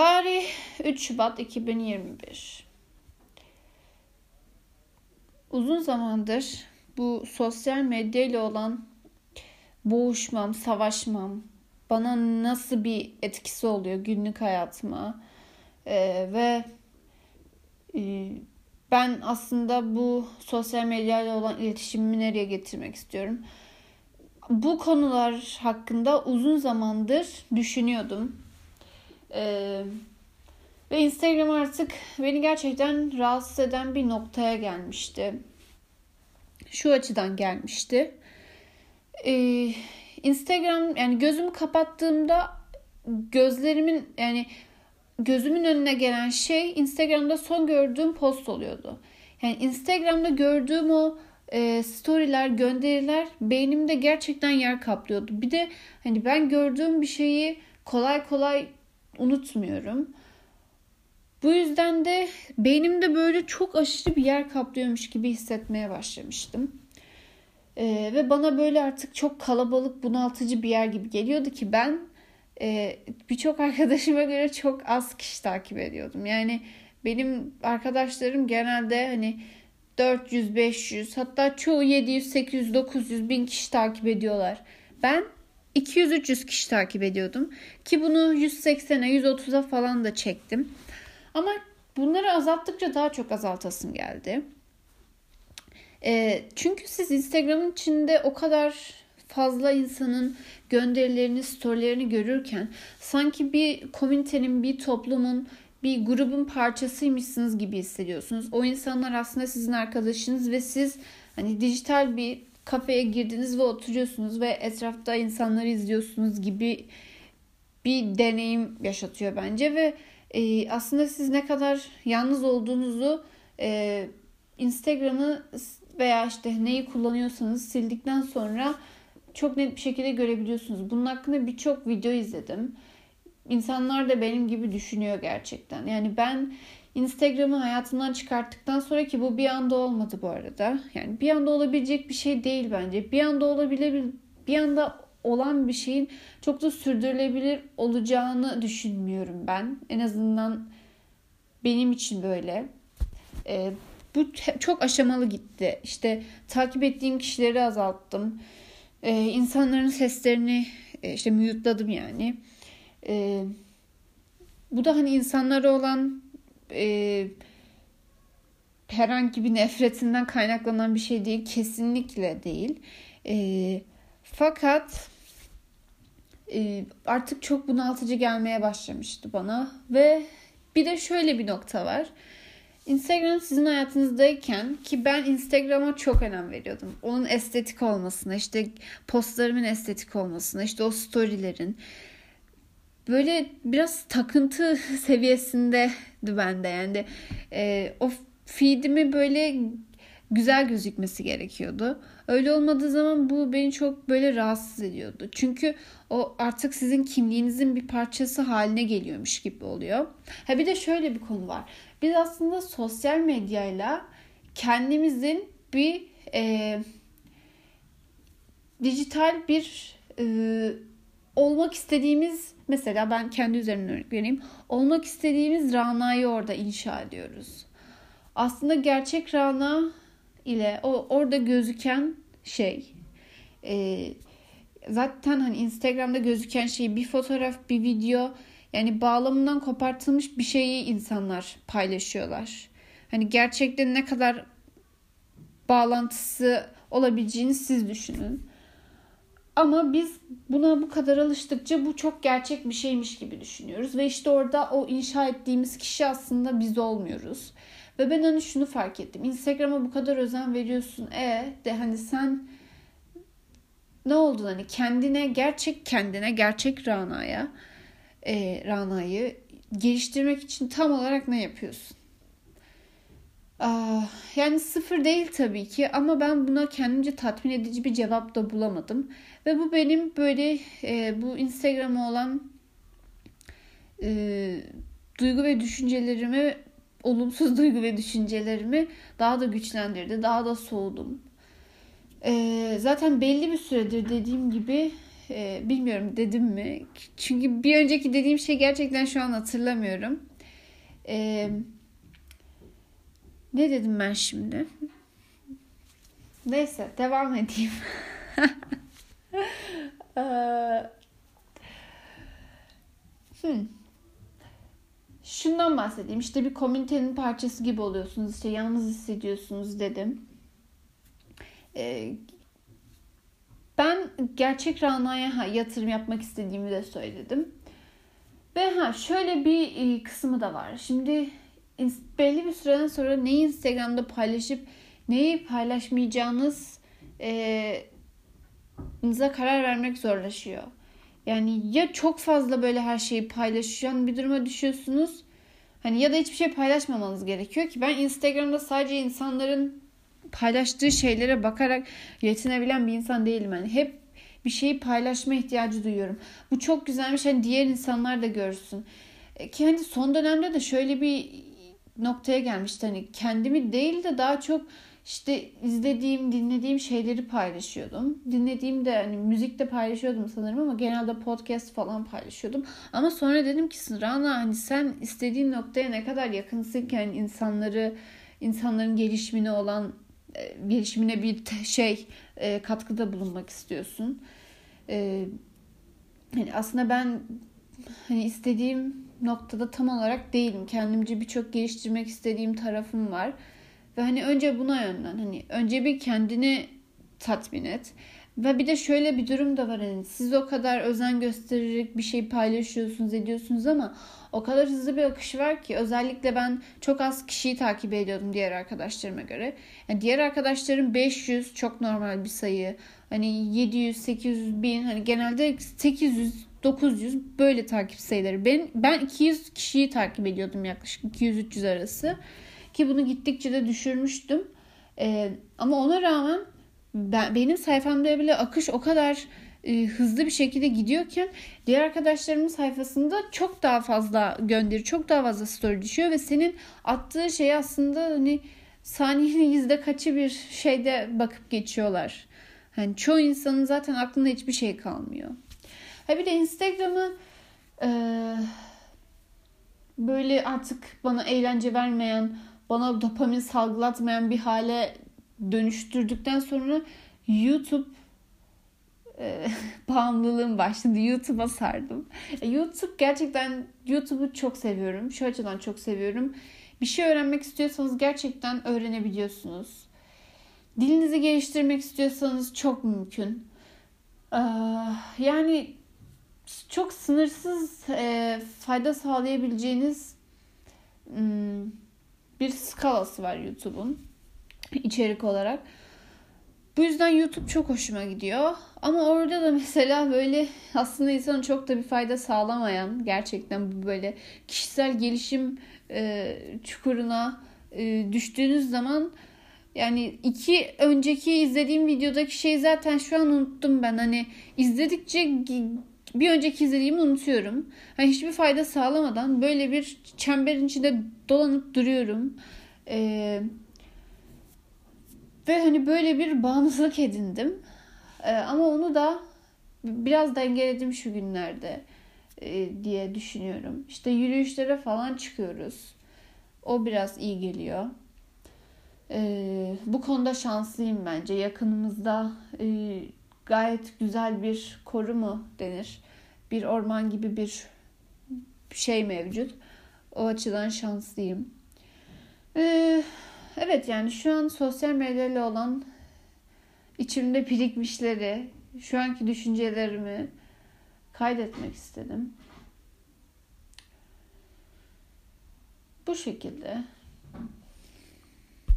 Tarih 3 Şubat 2021. Uzun zamandır bu sosyal medya ile olan boğuşmam, savaşmam bana nasıl bir etkisi oluyor günlük hayatıma ee, ve e, ben aslında bu sosyal medya ile olan iletişimimi nereye getirmek istiyorum. Bu konular hakkında uzun zamandır düşünüyordum. Ee, ve Instagram artık beni gerçekten rahatsız eden bir noktaya gelmişti. Şu açıdan gelmişti. Ee, Instagram yani gözümü kapattığımda gözlerimin yani gözümün önüne gelen şey Instagram'da son gördüğüm post oluyordu. Yani Instagram'da gördüğüm o e, storyler, gönderiler beynimde gerçekten yer kaplıyordu. Bir de hani ben gördüğüm bir şeyi kolay kolay unutmuyorum. Bu yüzden de beynimde böyle çok aşırı bir yer kaplıyormuş gibi hissetmeye başlamıştım. Ee, ve bana böyle artık çok kalabalık, bunaltıcı bir yer gibi geliyordu ki ben e, birçok arkadaşıma göre çok az kişi takip ediyordum. Yani benim arkadaşlarım genelde hani 400, 500 hatta çoğu 700, 800, 900 bin kişi takip ediyorlar. Ben 200-300 kişi takip ediyordum. Ki bunu 180'e 130'a falan da çektim. Ama bunları azalttıkça daha çok azaltasım geldi. E, çünkü siz Instagram'ın içinde o kadar fazla insanın gönderilerini, storylerini görürken sanki bir komünitenin, bir toplumun, bir grubun parçasıymışsınız gibi hissediyorsunuz. O insanlar aslında sizin arkadaşınız ve siz hani dijital bir kafeye girdiniz ve oturuyorsunuz ve etrafta insanları izliyorsunuz gibi bir deneyim yaşatıyor bence ve e, aslında siz ne kadar yalnız olduğunuzu e, Instagram'ı veya işte neyi kullanıyorsanız sildikten sonra çok net bir şekilde görebiliyorsunuz. Bunun hakkında birçok video izledim. İnsanlar da benim gibi düşünüyor gerçekten. Yani ben Instagram'ı hayatımdan çıkarttıktan sonra ki bu bir anda olmadı bu arada. Yani bir anda olabilecek bir şey değil bence. Bir anda olabilir bir anda olan bir şeyin çok da sürdürülebilir olacağını düşünmüyorum ben. En azından benim için böyle. Ee, bu çok aşamalı gitti. İşte takip ettiğim kişileri azalttım. Ee, insanların seslerini e, işte mute'ladım yani. Ee, bu da hani insanlara olan e, herhangi bir nefretinden kaynaklanan bir şey değil. Kesinlikle değil. E, fakat e, artık çok bunaltıcı gelmeye başlamıştı bana. Ve bir de şöyle bir nokta var. Instagram sizin hayatınızdayken ki ben Instagram'a çok önem veriyordum. Onun estetik olmasına, işte postlarımın estetik olmasına, işte o storylerin böyle biraz takıntı seviyesinde bende yani e, o feedimi böyle güzel gözükmesi gerekiyordu. Öyle olmadığı zaman bu beni çok böyle rahatsız ediyordu. Çünkü o artık sizin kimliğinizin bir parçası haline geliyormuş gibi oluyor. Ha bir de şöyle bir konu var. Biz aslında sosyal medyayla kendimizin bir e, dijital bir e, olmak istediğimiz mesela ben kendi üzerimden örnek vereyim. Olmak istediğimiz Rana'yı orada inşa ediyoruz. Aslında gerçek Rana ile o orada gözüken şey e, zaten hani Instagram'da gözüken şey bir fotoğraf, bir video yani bağlamından kopartılmış bir şeyi insanlar paylaşıyorlar. Hani gerçekten ne kadar bağlantısı olabileceğini siz düşünün. Ama biz buna bu kadar alıştıkça bu çok gerçek bir şeymiş gibi düşünüyoruz. Ve işte orada o inşa ettiğimiz kişi aslında biz olmuyoruz. Ve ben hani şunu fark ettim. Instagram'a bu kadar özen veriyorsun. E de hani sen ne oldu hani kendine gerçek kendine gerçek Rana'ya e, Rana'yı geliştirmek için tam olarak ne yapıyorsun? Aa, yani sıfır değil tabii ki ama ben buna kendimce tatmin edici bir cevap da bulamadım. Ve bu benim böyle e, bu Instagram'a olan e, duygu ve düşüncelerimi olumsuz duygu ve düşüncelerimi daha da güçlendirdi. Daha da soğudum. E, zaten belli bir süredir dediğim gibi Ee, bilmiyorum dedim mi? Çünkü bir önceki dediğim şey gerçekten şu an hatırlamıyorum. Ee, ne dedim ben şimdi? Neyse devam edeyim. ee, hmm. Şundan bahsedeyim. İşte bir komünitenin parçası gibi oluyorsunuz. İşte yalnız hissediyorsunuz dedim. Ee, ben gerçek Rana'ya yatırım yapmak istediğimi de söyledim. Ve ha şöyle bir e, kısmı da var. Şimdi belli bir süreden sonra neyi Instagram'da paylaşıp neyi paylaşmayacağınız e, karar vermek zorlaşıyor. Yani ya çok fazla böyle her şeyi paylaşan bir duruma düşüyorsunuz. Hani ya da hiçbir şey paylaşmamanız gerekiyor ki ben Instagram'da sadece insanların paylaştığı şeylere bakarak yetinebilen bir insan değilim. Yani hep bir şeyi paylaşma ihtiyacı duyuyorum. Bu çok güzelmiş. Hani diğer insanlar da görsün. E, ki hani son dönemde de şöyle bir noktaya gelmişti. Hani kendimi değil de daha çok işte izlediğim, dinlediğim şeyleri paylaşıyordum. Dinlediğim de hani müzik de paylaşıyordum sanırım ama genelde podcast falan paylaşıyordum. Ama sonra dedim ki Rana hani sen istediğin noktaya ne kadar yakınsın ki hani insanları insanların gelişimine olan e, gelişimine bir şey e, katkıda bulunmak istiyorsun. E, hani aslında ben hani istediğim noktada tam olarak değilim. Kendimce birçok geliştirmek istediğim tarafım var. Ve hani önce buna yönlen. Hani önce bir kendini tatmin et. Ve bir de şöyle bir durum da var. Hani siz o kadar özen göstererek bir şey paylaşıyorsunuz, ediyorsunuz ama o kadar hızlı bir akış var ki özellikle ben çok az kişiyi takip ediyordum diğer arkadaşlarıma göre. Yani diğer arkadaşlarım 500 çok normal bir sayı. Hani 700, 800 bin hani genelde 800 900 böyle takip sayıları. Ben ben 200 kişiyi takip ediyordum yaklaşık 200-300 arası. Ki bunu gittikçe de düşürmüştüm. Ee, ama ona rağmen ben, benim sayfamda bile akış o kadar e, hızlı bir şekilde gidiyorken diğer arkadaşlarımın sayfasında çok daha fazla gönderi, çok daha fazla story düşüyor ve senin attığı şey aslında hani saniyenin yüzde kaçı bir şeyde bakıp geçiyorlar. Hani çoğu insanın zaten aklında hiçbir şey kalmıyor. Ha bir de Instagram'ı e, böyle artık bana eğlence vermeyen, bana dopamin salgılatmayan bir hale dönüştürdükten sonra YouTube e, bağımlılığım başladı. YouTube'a sardım. E, YouTube gerçekten YouTube'u çok seviyorum. Şu açıdan çok seviyorum. Bir şey öğrenmek istiyorsanız gerçekten öğrenebiliyorsunuz. Dilinizi geliştirmek istiyorsanız çok mümkün. Ee, yani çok sınırsız e, fayda sağlayabileceğiniz hmm, bir skalası var YouTube'un içerik olarak. Bu yüzden YouTube çok hoşuma gidiyor. Ama orada da mesela böyle aslında insanın çok da bir fayda sağlamayan gerçekten bu böyle kişisel gelişim e, çukuruna e, düştüğünüz zaman yani iki önceki izlediğim videodaki şeyi zaten şu an unuttum ben. Hani izledikçe bir önceki izlediğimi unutuyorum. Hani hiçbir fayda sağlamadan böyle bir çemberin içinde dolanıp duruyorum. Ee, ve hani böyle bir bağımlılık edindim. Ee, ama onu da biraz dengeledim şu günlerde e, diye düşünüyorum. İşte yürüyüşlere falan çıkıyoruz. O biraz iyi geliyor. Ee, bu konuda şanslıyım bence. Yakınımızda e, gayet güzel bir koru mu denir? Bir orman gibi bir şey mevcut. O açıdan şanslıyım. Ee, evet yani şu an sosyal medyayla olan içimde birikmişleri, şu anki düşüncelerimi kaydetmek istedim. Bu şekilde.